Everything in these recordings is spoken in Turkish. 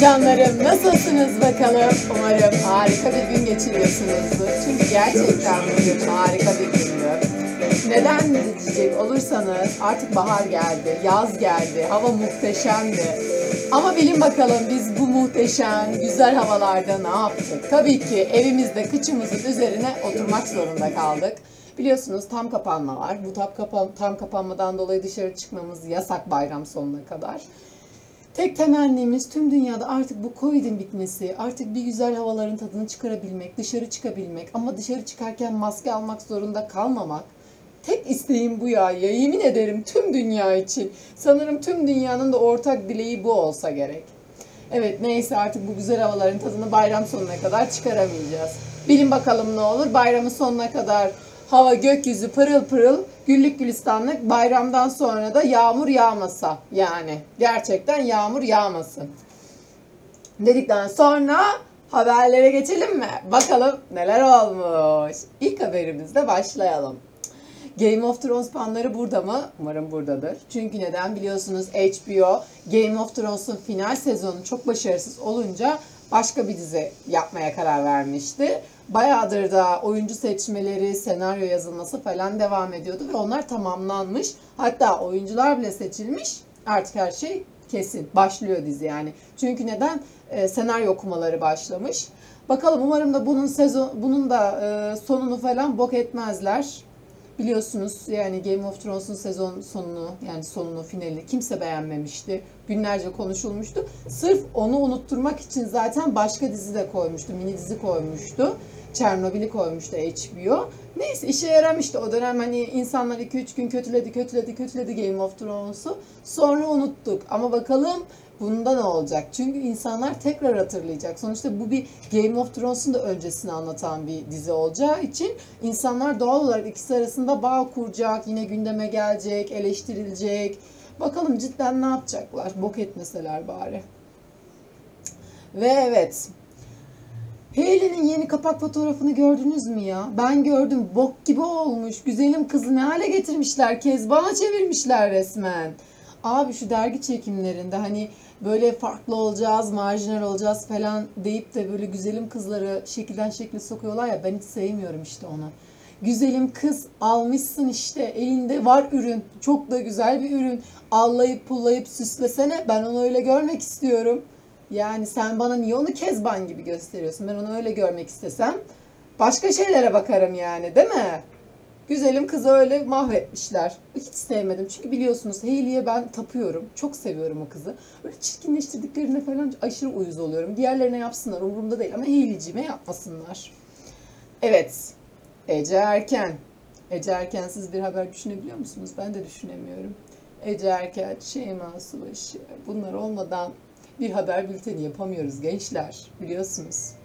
canlarım nasılsınız bakalım? Umarım harika bir gün geçiriyorsunuzdur. Çünkü gerçekten bugün harika bir gündü. Neden diyecek olursanız artık bahar geldi, yaz geldi, hava muhteşemdi. Ama bilin bakalım biz bu muhteşem, güzel havalarda ne yaptık? Tabii ki evimizde kıçımızın üzerine oturmak zorunda kaldık. Biliyorsunuz tam kapanma var. Bu tam, kapan tam kapanmadan dolayı dışarı çıkmamız yasak bayram sonuna kadar. Tek temennimiz tüm dünyada artık bu Covid'in bitmesi, artık bir güzel havaların tadını çıkarabilmek, dışarı çıkabilmek ama dışarı çıkarken maske almak zorunda kalmamak. Tek isteğim bu ya. ya yemin ederim tüm dünya için. Sanırım tüm dünyanın da ortak dileği bu olsa gerek. Evet neyse artık bu güzel havaların tadını bayram sonuna kadar çıkaramayacağız. Bilin bakalım ne olur. Bayramın sonuna kadar hava gökyüzü pırıl pırıl güllük gülistanlık bayramdan sonra da yağmur yağmasa yani gerçekten yağmur yağmasın. Dedikten sonra haberlere geçelim mi? Bakalım neler olmuş. İlk haberimizle başlayalım. Game of Thrones fanları burada mı? Umarım buradadır. Çünkü neden biliyorsunuz HBO Game of Thrones'un final sezonu çok başarısız olunca başka bir dizi yapmaya karar vermişti. Bayağıdır da oyuncu seçmeleri, senaryo yazılması falan devam ediyordu ve onlar tamamlanmış. Hatta oyuncular bile seçilmiş. Artık her şey kesin. Başlıyor dizi yani. Çünkü neden? Ee, senaryo okumaları başlamış. Bakalım umarım da bunun sezon bunun da e, sonunu falan bok etmezler. Biliyorsunuz yani Game of Thrones'un sezon sonunu yani sonunu finali kimse beğenmemişti. Günlerce konuşulmuştu. Sırf onu unutturmak için zaten başka dizi de koymuştu. Mini dizi koymuştu. Çernobil'i koymuştu HBO. Neyse işe yaramıştı. O dönem hani insanlar 2-3 gün kötüledi, kötüledi, kötüledi Game of Thrones'u. Sonra unuttuk. Ama bakalım bunda ne olacak? Çünkü insanlar tekrar hatırlayacak. Sonuçta bu bir Game of Thrones'un da öncesini anlatan bir dizi olacağı için insanlar doğal olarak ikisi arasında bağ kuracak, yine gündeme gelecek, eleştirilecek. Bakalım cidden ne yapacaklar? Bok etmeseler bari. Ve evet, Hailey'nin yeni kapak fotoğrafını gördünüz mü ya? Ben gördüm. Bok gibi olmuş. Güzelim kızı ne hale getirmişler. Kezbana çevirmişler resmen. Abi şu dergi çekimlerinde hani böyle farklı olacağız, marjinal olacağız falan deyip de böyle güzelim kızları şekilden şekle sokuyorlar ya ben hiç sevmiyorum işte onu. Güzelim kız almışsın işte elinde var ürün. Çok da güzel bir ürün. Allayıp pullayıp süslesene. Ben onu öyle görmek istiyorum. Yani sen bana niye onu kezban gibi gösteriyorsun? Ben onu öyle görmek istesem başka şeylere bakarım yani değil mi? Güzelim kızı öyle mahvetmişler. Hiç sevmedim. Çünkü biliyorsunuz Hailey'e ben tapıyorum. Çok seviyorum o kızı. Öyle çirkinleştirdiklerine falan aşırı uyuz oluyorum. Diğerlerine yapsınlar umurumda değil ama Hailey'cime yapmasınlar. Evet. Ece Erken. Ece Erkensiz bir haber düşünebiliyor musunuz? Ben de düşünemiyorum. Ece Erken, Şeyma Subaşı. Bunlar olmadan bir haber bülteni yapamıyoruz gençler. Biliyorsunuz.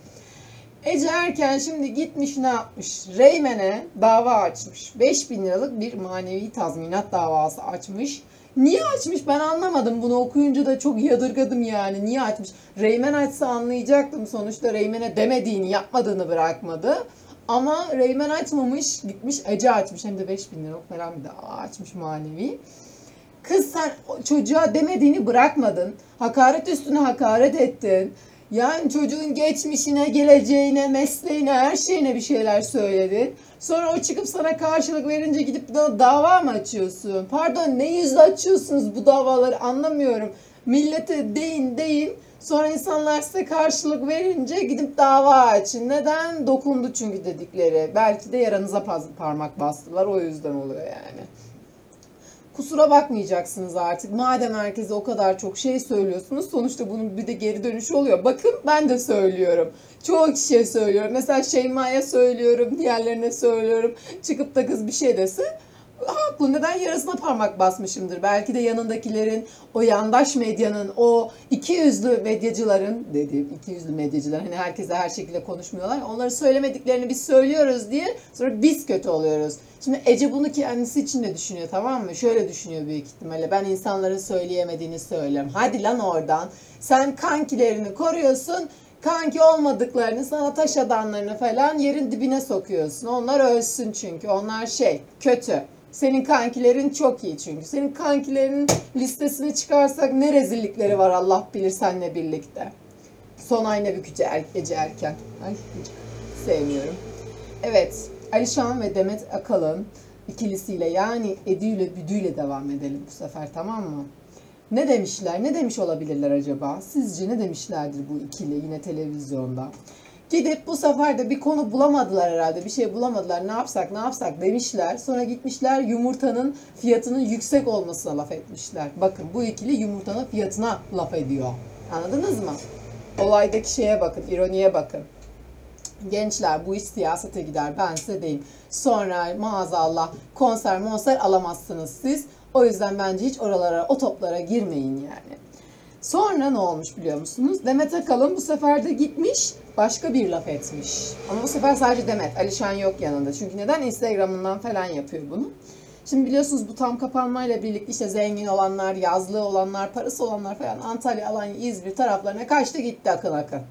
Ece Erken şimdi gitmiş ne yapmış? Reymen'e dava açmış. 5000 liralık bir manevi tazminat davası açmış. Niye açmış ben anlamadım. Bunu okuyunca da çok yadırgadım yani. Niye açmış? Reymen açsa anlayacaktım. Sonuçta Reymen'e demediğini, yapmadığını bırakmadı. Ama Reymen açmamış, gitmiş Ece açmış. Hem de 5000 lira falan bir daha açmış manevi. Kız sen çocuğa demediğini bırakmadın. Hakaret üstüne hakaret ettin. Yani çocuğun geçmişine, geleceğine, mesleğine, her şeyine bir şeyler söyledin. Sonra o çıkıp sana karşılık verince gidip da dava mı açıyorsun? Pardon ne yüzle açıyorsunuz bu davaları anlamıyorum. Millete deyin deyin. Sonra insanlar size karşılık verince gidip dava açın. Neden? Dokundu çünkü dedikleri. Belki de yaranıza parmak bastılar. O yüzden oluyor yani kusura bakmayacaksınız artık. Madem herkese o kadar çok şey söylüyorsunuz sonuçta bunun bir de geri dönüşü oluyor. Bakın ben de söylüyorum. Çoğu kişiye söylüyorum. Mesela Şeyma'ya söylüyorum, diğerlerine söylüyorum. Çıkıp da kız bir şey desin haklı neden yarısına parmak basmışımdır. Belki de yanındakilerin, o yandaş medyanın, o iki yüzlü medyacıların dediğim iki yüzlü medyacılar hani herkese her şekilde konuşmuyorlar. Onları söylemediklerini biz söylüyoruz diye sonra biz kötü oluyoruz. Şimdi Ece bunu kendisi için de düşünüyor tamam mı? Şöyle düşünüyor büyük ihtimalle. Ben insanların söyleyemediğini söylüyorum. Hadi lan oradan. Sen kankilerini koruyorsun kanki olmadıklarını sana taş adamlarını falan yerin dibine sokuyorsun. Onlar ölsün çünkü. Onlar şey kötü. Senin kankilerin çok iyi çünkü. Senin kankilerin listesini çıkarsak ne rezillikleri var Allah bilir senle birlikte. Son ayna bükücü er, Ece Erken. Ay sevmiyorum. Evet. Alişan ve Demet Akalın ikilisiyle yani Edu ile Büdü ile devam edelim bu sefer tamam mı? Ne demişler? Ne demiş olabilirler acaba? Sizce ne demişlerdir bu ikili yine televizyonda? Gidip bu sefer de bir konu bulamadılar herhalde. Bir şey bulamadılar. Ne yapsak ne yapsak demişler. Sonra gitmişler yumurtanın fiyatının yüksek olmasına laf etmişler. Bakın bu ikili yumurtanın fiyatına laf ediyor. Anladınız mı? Olaydaki şeye bakın, ironiye bakın. Gençler bu iş siyasete gider ben size diyeyim. Sonra maazallah konser monser alamazsınız siz. O yüzden bence hiç oralara o toplara girmeyin yani. Sonra ne olmuş biliyor musunuz? Demet Akalın bu sefer de gitmiş başka bir laf etmiş. Ama bu sefer sadece Demet. Alişan yok yanında. Çünkü neden? Instagram'ından falan yapıyor bunu. Şimdi biliyorsunuz bu tam kapanmayla birlikte işte zengin olanlar, yazlığı olanlar, parası olanlar falan Antalya, Alanya, İzmir taraflarına kaçtı gitti akın akın.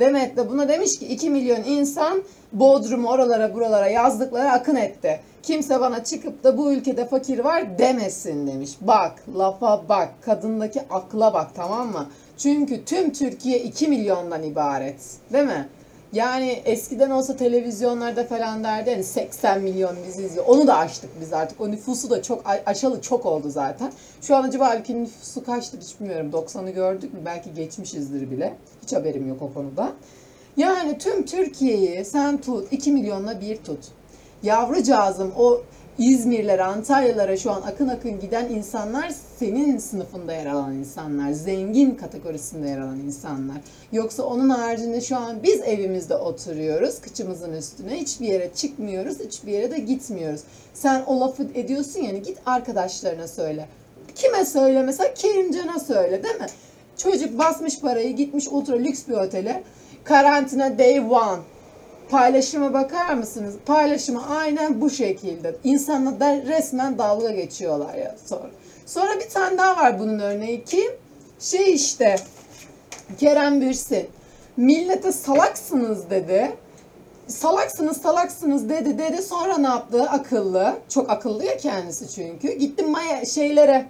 Demet de buna demiş ki 2 milyon insan Bodrum'u oralara buralara yazlıklara akın etti. Kimse bana çıkıp da bu ülkede fakir var demesin demiş. Bak lafa bak kadındaki akla bak tamam mı? Çünkü tüm Türkiye 2 milyondan ibaret değil mi? Yani eskiden olsa televizyonlarda falan derdi hani 80 milyon bizi izliyor. Onu da aştık biz artık. O nüfusu da çok aşalı çok oldu zaten. Şu an acaba ülkenin nüfusu kaçtır hiç bilmiyorum. 90'ı gördük mü? Belki geçmişizdir bile. Hiç haberim yok o konuda. Yani tüm Türkiye'yi sen tut 2 milyonla bir tut. Yavrucağızım o İzmirlere, Antalyalara şu an akın akın giden insanlar senin sınıfında yer alan insanlar. Zengin kategorisinde yer alan insanlar. Yoksa onun haricinde şu an biz evimizde oturuyoruz kıçımızın üstüne. Hiçbir yere çıkmıyoruz, hiçbir yere de gitmiyoruz. Sen o lafı ediyorsun yani git arkadaşlarına söyle. Kime söyle mesela? Kerimcan'a söyle değil mi? Çocuk basmış parayı gitmiş ultra lüks bir otele. Karantina day one paylaşıma bakar mısınız? Paylaşımı aynen bu şekilde. İnsanla da resmen dalga geçiyorlar ya sonra. Sonra bir tane daha var bunun örneği ki şey işte Kerem Bürsin millete salaksınız dedi. Salaksınız salaksınız dedi dedi sonra ne yaptı akıllı çok akıllı ya kendisi çünkü gitti Maya şeylere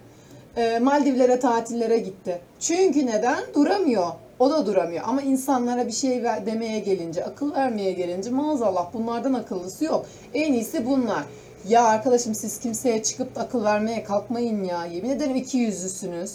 e, Maldivlere tatillere gitti. Çünkü neden? Duramıyor. O da duramıyor. Ama insanlara bir şey ver, demeye gelince, akıl vermeye gelince maazallah bunlardan akıllısı yok. En iyisi bunlar. Ya arkadaşım siz kimseye çıkıp akıl vermeye kalkmayın ya. Yemin ederim iki yüzlüsünüz.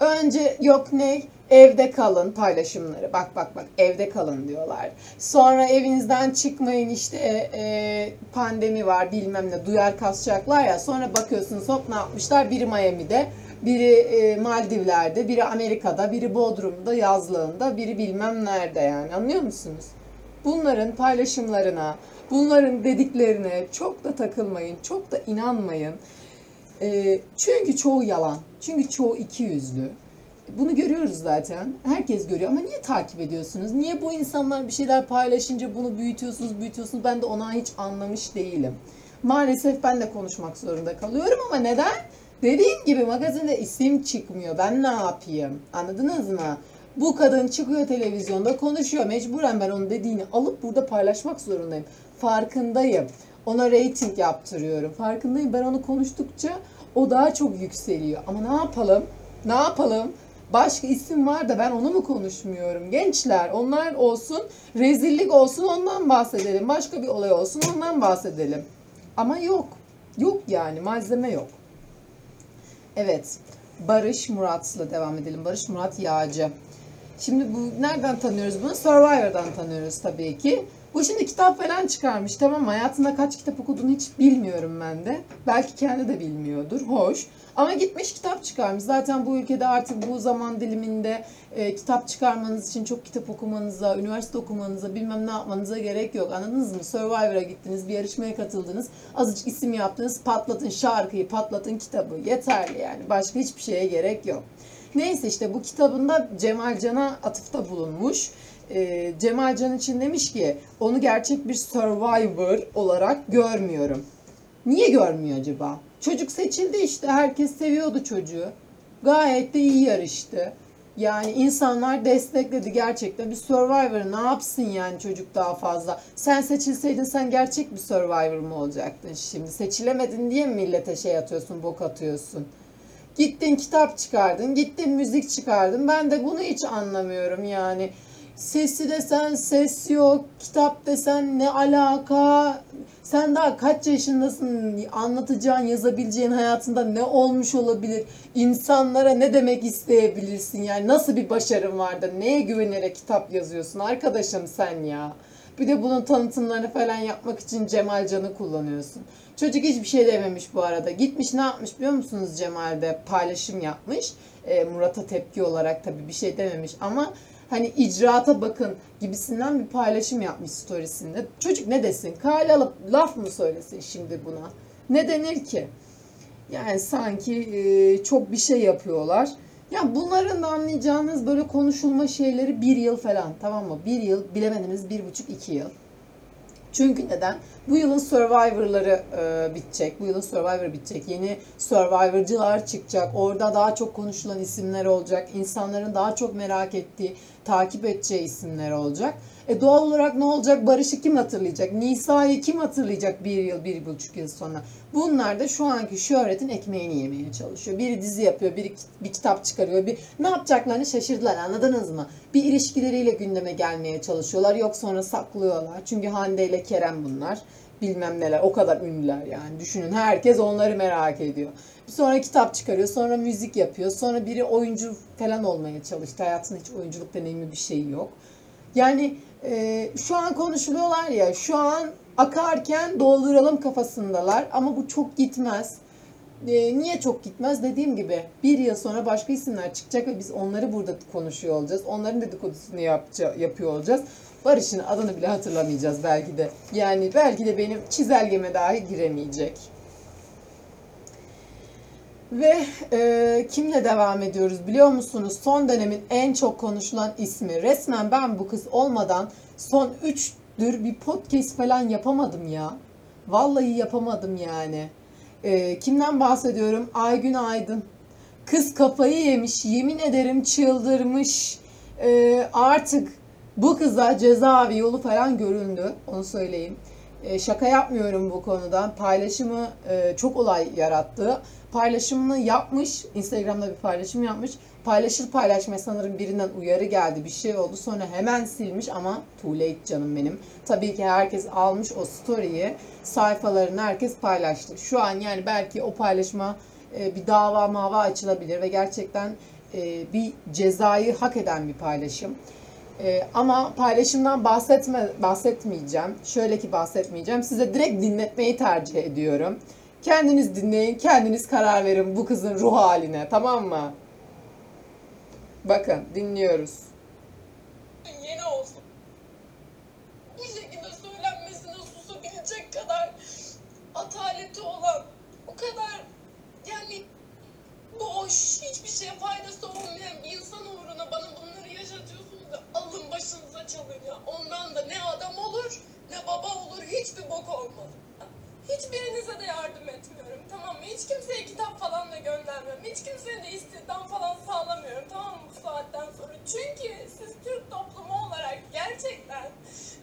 Önce yok ne? Evde kalın paylaşımları. Bak bak bak evde kalın diyorlar. Sonra evinizden çıkmayın işte e, pandemi var bilmem ne duyar kasacaklar ya. Sonra bakıyorsunuz hop ne yapmışlar? Biri Miami'de, biri e, Maldivler'de, biri Amerika'da, biri Bodrum'da yazlığında, biri bilmem nerede yani anlıyor musunuz? Bunların paylaşımlarına, bunların dediklerine çok da takılmayın, çok da inanmayın. E, çünkü çoğu yalan, çünkü çoğu iki yüzlü. Bunu görüyoruz zaten. Herkes görüyor ama niye takip ediyorsunuz? Niye bu insanlar bir şeyler paylaşınca bunu büyütüyorsunuz, büyütüyorsunuz? Ben de ona hiç anlamış değilim. Maalesef ben de konuşmak zorunda kalıyorum ama neden? Dediğim gibi magazinde isim çıkmıyor. Ben ne yapayım? Anladınız mı? Bu kadın çıkıyor televizyonda konuşuyor. Mecburen ben onun dediğini alıp burada paylaşmak zorundayım. Farkındayım. Ona reyting yaptırıyorum. Farkındayım. Ben onu konuştukça o daha çok yükseliyor. Ama ne yapalım? Ne yapalım? Başka isim var da ben onu mu konuşmuyorum? Gençler onlar olsun, rezillik olsun ondan bahsedelim. Başka bir olay olsun ondan bahsedelim. Ama yok. Yok yani malzeme yok. Evet. Barış Murat'la devam edelim. Barış Murat Yağcı. Şimdi bu nereden tanıyoruz bunu? Survivor'dan tanıyoruz tabii ki. Bu şimdi kitap falan çıkarmış. Tamam hayatında kaç kitap okuduğunu hiç bilmiyorum ben de. Belki kendi de bilmiyordur. Hoş. Ama gitmiş kitap çıkarmış. Zaten bu ülkede artık bu zaman diliminde e, kitap çıkarmanız için çok kitap okumanıza, üniversite okumanıza, bilmem ne yapmanıza gerek yok. Anladınız mı? Survivor'a gittiniz, bir yarışmaya katıldınız. Azıcık isim yaptınız, patlatın şarkıyı, patlatın kitabı. Yeterli yani. Başka hiçbir şeye gerek yok. Neyse işte bu kitabında Cemal Can'a atıfta bulunmuş. Ee, Cemal Can için demiş ki onu gerçek bir survivor olarak görmüyorum. Niye görmüyor acaba? Çocuk seçildi işte. Herkes seviyordu çocuğu. Gayet de iyi yarıştı. Yani insanlar destekledi gerçekten. Bir Survivor ne yapsın yani çocuk daha fazla? Sen seçilseydin sen gerçek bir Survivor mu olacaktın şimdi? Seçilemedin diye mi millete şey atıyorsun, bok atıyorsun? Gittin kitap çıkardın, gittin müzik çıkardın. Ben de bunu hiç anlamıyorum yani. Sesi desen ses yok, kitap desen ne alaka? Sen daha kaç yaşındasın? Anlatacağın, yazabileceğin hayatında ne olmuş olabilir? İnsanlara ne demek isteyebilirsin? Yani nasıl bir başarın var da neye güvenerek kitap yazıyorsun arkadaşım sen ya? Bir de bunun tanıtımlarını falan yapmak için Cemal Can'ı kullanıyorsun. Çocuk hiçbir şey dememiş bu arada. Gitmiş ne yapmış biliyor musunuz Cemal'de? Paylaşım yapmış. E, Murat'a tepki olarak tabii bir şey dememiş ama hani icraata bakın gibisinden bir paylaşım yapmış storiesinde. Çocuk ne desin? Kale alıp laf mı söylesin şimdi buna? Ne denir ki? Yani sanki e, çok bir şey yapıyorlar. Ya bunların da anlayacağınız böyle konuşulma şeyleri bir yıl falan tamam mı? Bir yıl bilemediniz bir buçuk iki yıl. Çünkü neden? Bu yılın Survivor'ları e, bitecek. Bu yılın Survivor bitecek. Yeni Survivor'cılar çıkacak. Orada daha çok konuşulan isimler olacak. İnsanların daha çok merak ettiği, takip edeceği isimler olacak. E doğal olarak ne olacak? Barış'ı kim hatırlayacak? Nisa'yı kim hatırlayacak bir yıl, bir buçuk yıl sonra? Bunlar da şu anki şöhretin ekmeğini yemeye çalışıyor. Biri dizi yapıyor, biri bir kitap çıkarıyor. Bir ne yapacaklarını şaşırdılar anladınız mı? Bir ilişkileriyle gündeme gelmeye çalışıyorlar. Yok sonra saklıyorlar. Çünkü Hande ile Kerem bunlar. Bilmem neler. O kadar ünlüler yani. Düşünün herkes onları merak ediyor. Sonra kitap çıkarıyor. Sonra müzik yapıyor. Sonra biri oyuncu falan olmaya çalıştı. Hayatında hiç oyunculuk deneyimi bir şey yok. Yani e, şu an konuşuluyorlar ya, şu an akarken dolduralım kafasındalar ama bu çok gitmez. E, niye çok gitmez? Dediğim gibi bir yıl sonra başka isimler çıkacak ve biz onları burada konuşuyor olacağız. Onların dedikodusunu yapça, yapıyor olacağız. Barış'ın adını bile hatırlamayacağız belki de. Yani belki de benim çizelgeme dahi giremeyecek. Ve e, kimle devam ediyoruz biliyor musunuz? Son dönemin en çok konuşulan ismi. Resmen ben bu kız olmadan son 3'dür bir podcast falan yapamadım ya. Vallahi yapamadım yani. E, kimden bahsediyorum? Aygün Aydın. Kız kafayı yemiş. Yemin ederim çıldırmış. E, artık bu kıza cezaevi yolu falan göründü. Onu söyleyeyim. E, şaka yapmıyorum bu konuda. Paylaşımı e, çok olay yarattı. Paylaşımını yapmış. Instagram'da bir paylaşım yapmış. Paylaşır paylaşmaz sanırım birinden uyarı geldi. Bir şey oldu. Sonra hemen silmiş ama too late canım benim. Tabii ki herkes almış o story'i. Sayfalarını herkes paylaştı. Şu an yani belki o paylaşma e, bir dava mava açılabilir ve gerçekten e, bir cezayı hak eden bir paylaşım. Ee, ama paylaşımdan bahsetme, bahsetmeyeceğim. Şöyle ki bahsetmeyeceğim. Size direkt dinletmeyi tercih ediyorum. Kendiniz dinleyin, kendiniz karar verin bu kızın ruh haline. Tamam mı? Bakın dinliyoruz. yeni olsun. Bu şekilde söylenmesine susabilecek kadar ataleti olan, o kadar yani boş, hiçbir şeye faydası olmayan bir insan uğruna bana bunları yaşatıyorsunuz da alın başınıza çalın ya. Ondan da ne adam olur, ne baba olur, hiçbir bok olmaz. Hiçbirinize de yardım etmiyorum tamam mı? Hiç kimseye kitap falan da göndermiyorum. Hiç kimseye de istihdam falan sağlamıyorum tamam mı bu saatten sonra? Çünkü siz Türk toplumu olarak gerçekten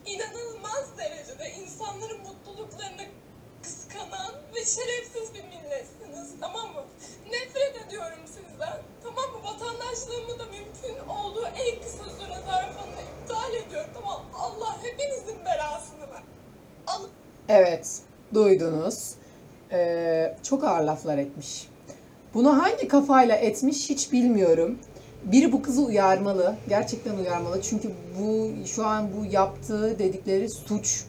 inanılmaz derecede insanların mutluluklarını kıskanan ve şerefsiz bir milletsiniz tamam mı? Nefret ediyorum sizden tamam mı? Vatandaşlığımı da mümkün olduğu en kısa süre zarfında iptal ediyorum mı? Allah hepinizin belasını ver. Allah Evet, duydunuz. Ee, çok ağır laflar etmiş. Bunu hangi kafayla etmiş hiç bilmiyorum. Biri bu kızı uyarmalı. Gerçekten uyarmalı. Çünkü bu şu an bu yaptığı dedikleri suç.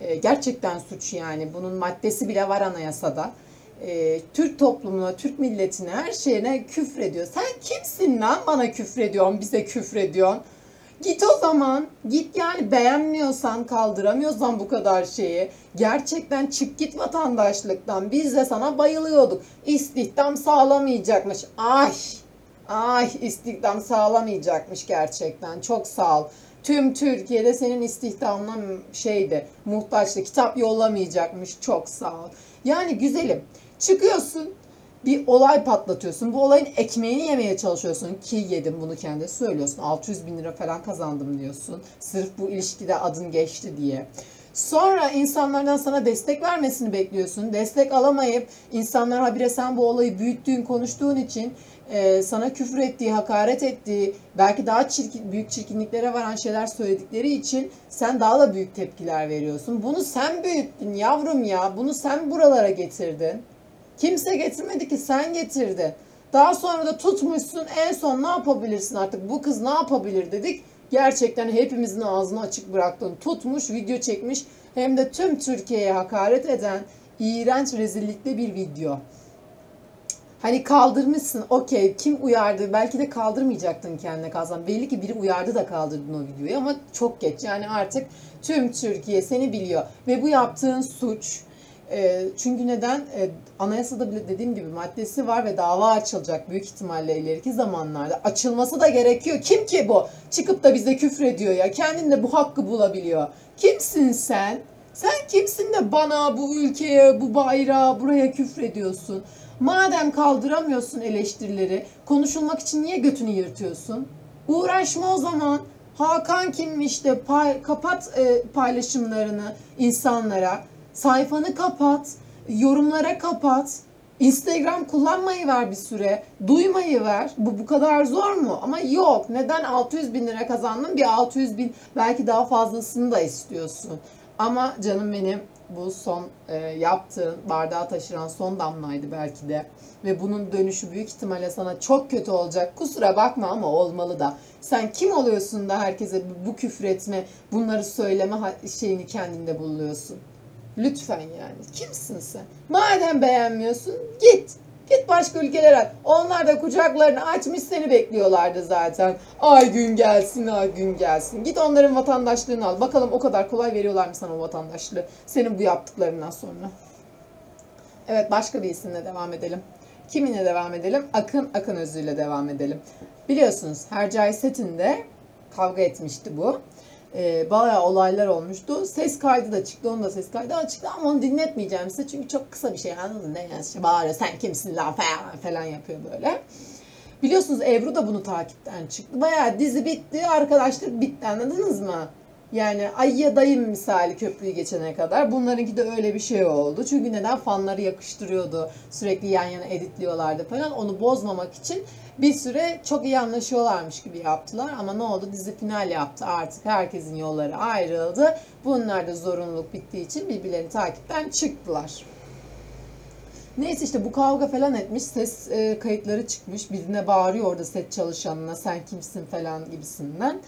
Ee, gerçekten suç yani. Bunun maddesi bile var anayasada. Ee, Türk toplumuna, Türk milletine, her şeyine küfrediyor. Sen kimsin lan bana küfrediyorsun, bize küfrediyorsun? Git o zaman. Git yani beğenmiyorsan, kaldıramıyorsan bu kadar şeyi. Gerçekten çık git vatandaşlıktan. Biz de sana bayılıyorduk. İstihdam sağlamayacakmış. Ay. Ay istihdam sağlamayacakmış gerçekten. Çok sağ ol. Tüm Türkiye'de senin istihdamına şeydi, muhtaçtı. Kitap yollamayacakmış. Çok sağ ol. Yani güzelim. Çıkıyorsun bir olay patlatıyorsun. Bu olayın ekmeğini yemeye çalışıyorsun ki yedim bunu kendi söylüyorsun. 600 bin lira falan kazandım diyorsun. Sırf bu ilişkide adın geçti diye. Sonra insanlardan sana destek vermesini bekliyorsun. Destek alamayıp insanlar habire sen bu olayı büyüttüğün, konuştuğun için e, sana küfür ettiği, hakaret ettiği, belki daha çirkin, büyük çirkinliklere varan şeyler söyledikleri için sen daha da büyük tepkiler veriyorsun. Bunu sen büyüttün yavrum ya. Bunu sen buralara getirdin. Kimse getirmedi ki sen getirdin. Daha sonra da tutmuşsun en son ne yapabilirsin artık bu kız ne yapabilir dedik. Gerçekten hepimizin ağzını açık bıraktın. Tutmuş video çekmiş hem de tüm Türkiye'ye hakaret eden iğrenç rezillikte bir video. Hani kaldırmışsın okey kim uyardı belki de kaldırmayacaktın kendine kalsan. Belli ki biri uyardı da kaldırdın o videoyu ama çok geç yani artık tüm Türkiye seni biliyor. Ve bu yaptığın suç e, çünkü neden e, anayasada bile dediğim gibi maddesi var ve dava açılacak büyük ihtimalle ileriki zamanlarda. Açılması da gerekiyor. Kim ki bu? Çıkıp da bize küfür ediyor ya. Kendinde bu hakkı bulabiliyor. Kimsin sen? Sen kimsin de bana, bu ülkeye, bu bayrağa, buraya küfür ediyorsun? Madem kaldıramıyorsun eleştirileri, konuşulmak için niye götünü yırtıyorsun? Uğraşma o zaman. Hakan kimmiş de pay, kapat e, paylaşımlarını insanlara. Sayfanı kapat. Yorumlara kapat. Instagram kullanmayı ver bir süre. Duymayı ver. Bu bu kadar zor mu? Ama yok. Neden 600 bin lira kazandın? Bir 600 bin belki daha fazlasını da istiyorsun. Ama canım benim bu son e, yaptığın bardağı taşıran son damlaydı belki de. Ve bunun dönüşü büyük ihtimalle sana çok kötü olacak. Kusura bakma ama olmalı da. Sen kim oluyorsun da herkese bu küfür etme, bunları söyleme şeyini kendinde buluyorsun? Lütfen yani. Kimsin sen? Madem beğenmiyorsun git. Git başka ülkelere. Onlar da kucaklarını açmış seni bekliyorlardı zaten. Ay gün gelsin, ay gün gelsin. Git onların vatandaşlığını al. Bakalım o kadar kolay veriyorlar mı sana o vatandaşlığı? Senin bu yaptıklarından sonra. Evet başka bir isimle devam edelim. Kiminle devam edelim? Akın Akın Özü ile devam edelim. Biliyorsunuz Hercai setinde kavga etmişti bu. Ee, bayağı olaylar olmuştu. Ses kaydı da çıktı. Onun da ses kaydı açıktı ama onu dinletmeyeceğim size. Çünkü çok kısa bir şey anladın mı? Yani işte bağırıyor sen kimsin lan falan, falan yapıyor böyle. Biliyorsunuz Ebru da bunu takipten çıktı. Bayağı dizi bitti, arkadaşlık bitti anladınız mı? Yani ayıya dayım misali köprüyü geçene kadar. Bunlarınki de öyle bir şey oldu. Çünkü neden? Fanları yakıştırıyordu. Sürekli yan yana editliyorlardı falan. Onu bozmamak için bir süre çok iyi anlaşıyorlarmış gibi yaptılar. Ama ne oldu? Dizi final yaptı artık. Herkesin yolları ayrıldı. Bunlar da zorunluluk bittiği için birbirlerini takipten çıktılar. Neyse işte bu kavga falan etmiş. Ses e, kayıtları çıkmış. Birine bağırıyor orada set çalışanına sen kimsin falan gibisinden.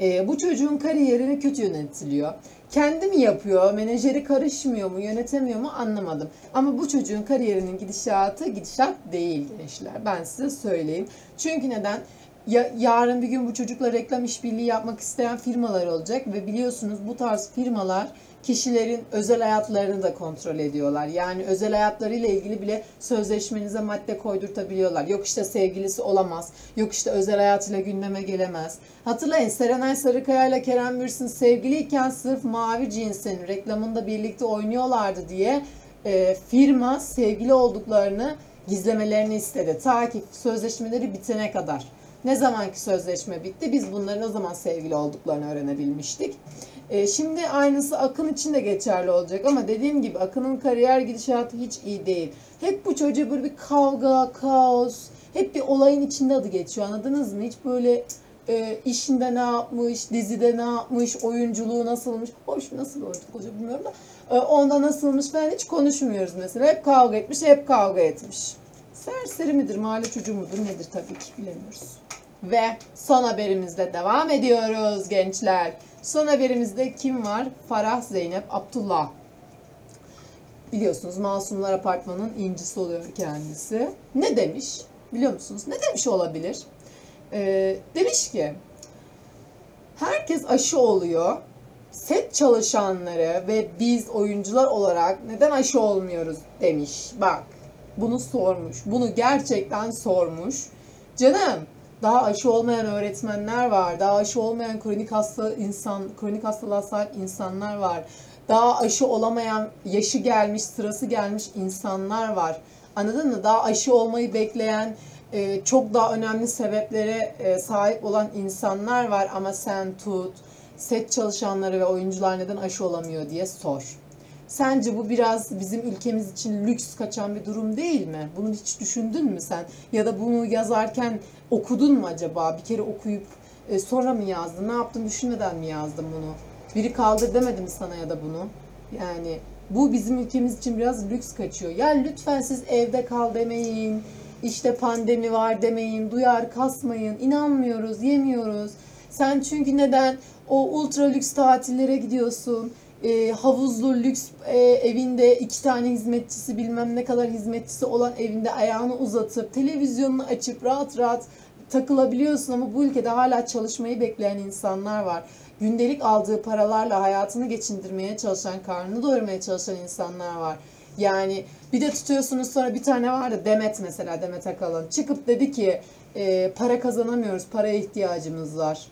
E, bu çocuğun kariyerini kötü yönetiliyor. Kendi mi yapıyor, menajeri karışmıyor mu, yönetemiyor mu anlamadım. Ama bu çocuğun kariyerinin gidişatı gidişat değil gençler. Ben size söyleyeyim. Çünkü neden? Ya, yarın bir gün bu çocukla reklam işbirliği yapmak isteyen firmalar olacak ve biliyorsunuz bu tarz firmalar kişilerin özel hayatlarını da kontrol ediyorlar. Yani özel hayatlarıyla ilgili bile sözleşmenize madde koydurtabiliyorlar. Yok işte sevgilisi olamaz. Yok işte özel hayatıyla gündeme gelemez. Hatırlayın Serenay Sarıkaya ile Kerem Bürsin sevgiliyken sırf Mavi Cins'in reklamında birlikte oynuyorlardı diye e, firma sevgili olduklarını gizlemelerini istedi. Ta ki sözleşmeleri bitene kadar. Ne zamanki sözleşme bitti biz bunların o zaman sevgili olduklarını öğrenebilmiştik. E, şimdi aynısı Akın için de geçerli olacak ama dediğim gibi Akın'ın kariyer gidişatı hiç iyi değil. Hep bu çocuğu böyle bir kavga, kaos, hep bir olayın içinde adı geçiyor anladınız mı? Hiç böyle e, işinde ne yapmış, dizide ne yapmış, oyunculuğu nasılmış, hoş nasıl oyunculuk olacak bilmiyorum da e, onda nasılmış falan hiç konuşmuyoruz mesela. Hep kavga etmiş, hep kavga etmiş. Serseri midir, mahalle çocuğu mudur nedir tabii ki bilemiyoruz. Ve son haberimizle devam ediyoruz gençler. Son haberimizde kim var? Farah Zeynep Abdullah. Biliyorsunuz Masumlar Apartmanı'nın incisi oluyor kendisi. Ne demiş? Biliyor musunuz? Ne demiş olabilir? Ee, demiş ki herkes aşı oluyor. Set çalışanları ve biz oyuncular olarak neden aşı olmuyoruz demiş. Bak bunu sormuş. Bunu gerçekten sormuş. Canım daha aşı olmayan öğretmenler var. Daha aşı olmayan kronik hasta insan, kronik hastalığa sahip insanlar var. Daha aşı olamayan, yaşı gelmiş, sırası gelmiş insanlar var. Anladın mı? Daha aşı olmayı bekleyen, e, çok daha önemli sebeplere e, sahip olan insanlar var ama sen tut. set çalışanları ve oyuncular neden aşı olamıyor diye sor. Sence bu biraz bizim ülkemiz için lüks kaçan bir durum değil mi? Bunu hiç düşündün mü sen? Ya da bunu yazarken okudun mu acaba? Bir kere okuyup e, sonra mı yazdın? Ne yaptın düşünmeden mi yazdın bunu? Biri kaldır demedi mi sana ya da bunu? Yani bu bizim ülkemiz için biraz lüks kaçıyor. Ya lütfen siz evde kal demeyin. İşte pandemi var demeyin. Duyar kasmayın. İnanmıyoruz, yemiyoruz. Sen çünkü neden o ultra lüks tatillere gidiyorsun? E, havuzlu lüks e, evinde iki tane hizmetçisi bilmem ne kadar hizmetçisi olan evinde ayağını uzatıp televizyonunu açıp rahat rahat takılabiliyorsun ama bu ülkede hala çalışmayı bekleyen insanlar var. Gündelik aldığı paralarla hayatını geçindirmeye çalışan, karnını doyurmaya çalışan insanlar var. Yani bir de tutuyorsunuz sonra bir tane vardı Demet mesela Demet Akalın çıkıp dedi ki e, para kazanamıyoruz paraya ihtiyacımız var.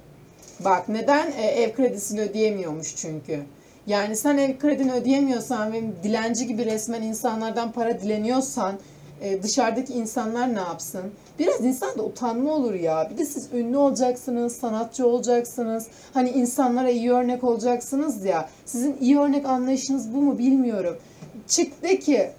Bak neden E, ev kredisini ödeyemiyormuş çünkü. Yani sen ev kredini ödeyemiyorsan ve dilenci gibi resmen insanlardan para dileniyorsan e, dışarıdaki insanlar ne yapsın? Biraz insan da utanma olur ya. Bir de siz ünlü olacaksınız, sanatçı olacaksınız. Hani insanlara iyi örnek olacaksınız ya. Sizin iyi örnek anlayışınız bu mu bilmiyorum. Çık de ki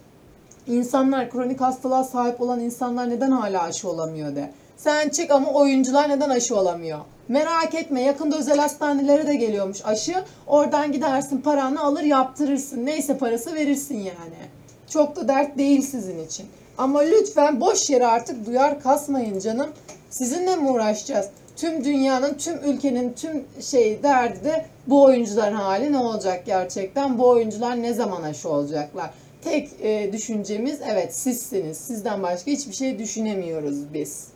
insanlar kronik hastalığa sahip olan insanlar neden hala aşı olamıyor de. Sen çık ama oyuncular neden aşı olamıyor? Merak etme yakında özel hastanelere de geliyormuş aşı. Oradan gidersin paranı alır yaptırırsın. Neyse parası verirsin yani. Çok da dert değil sizin için. Ama lütfen boş yere artık duyar kasmayın canım. Sizinle mi uğraşacağız? Tüm dünyanın, tüm ülkenin, tüm şey derdi de bu oyuncuların hali ne olacak gerçekten? Bu oyuncular ne zaman aşı olacaklar? Tek e, düşüncemiz evet sizsiniz. Sizden başka hiçbir şey düşünemiyoruz biz.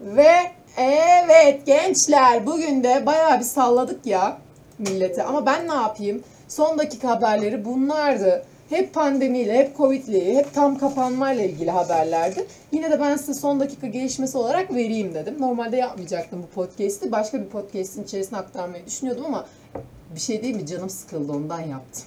Ve evet gençler bugün de bayağı bir salladık ya millete. Ama ben ne yapayım? Son dakika haberleri bunlardı. Hep pandemiyle, hep covidle, hep tam kapanmayla ilgili haberlerdi. Yine de ben size son dakika gelişmesi olarak vereyim dedim. Normalde yapmayacaktım bu podcast'i. Başka bir podcast'in içerisine aktarmayı düşünüyordum ama bir şey değil mi? Canım sıkıldı ondan yaptım.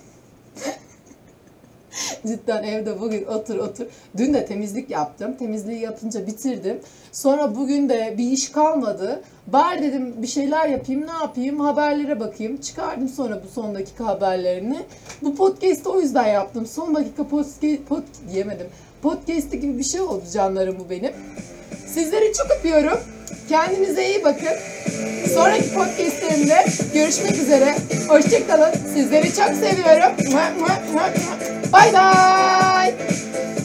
Cidden evde bugün otur otur. Dün de temizlik yaptım. Temizliği yapınca bitirdim. Sonra bugün de bir iş kalmadı. Bari dedim bir şeyler yapayım ne yapayım haberlere bakayım. Çıkardım sonra bu son dakika haberlerini. Bu podcast'ı o yüzden yaptım. Son dakika podcast, pod, diyemedim. Podcast'i gibi bir şey oldu canlarım bu benim. Sizleri çok öpüyorum. Kendinize iyi bakın. Sonraki podcastlerimde görüşmek üzere. Hoşçakalın. Sizleri çok seviyorum. Bye bye.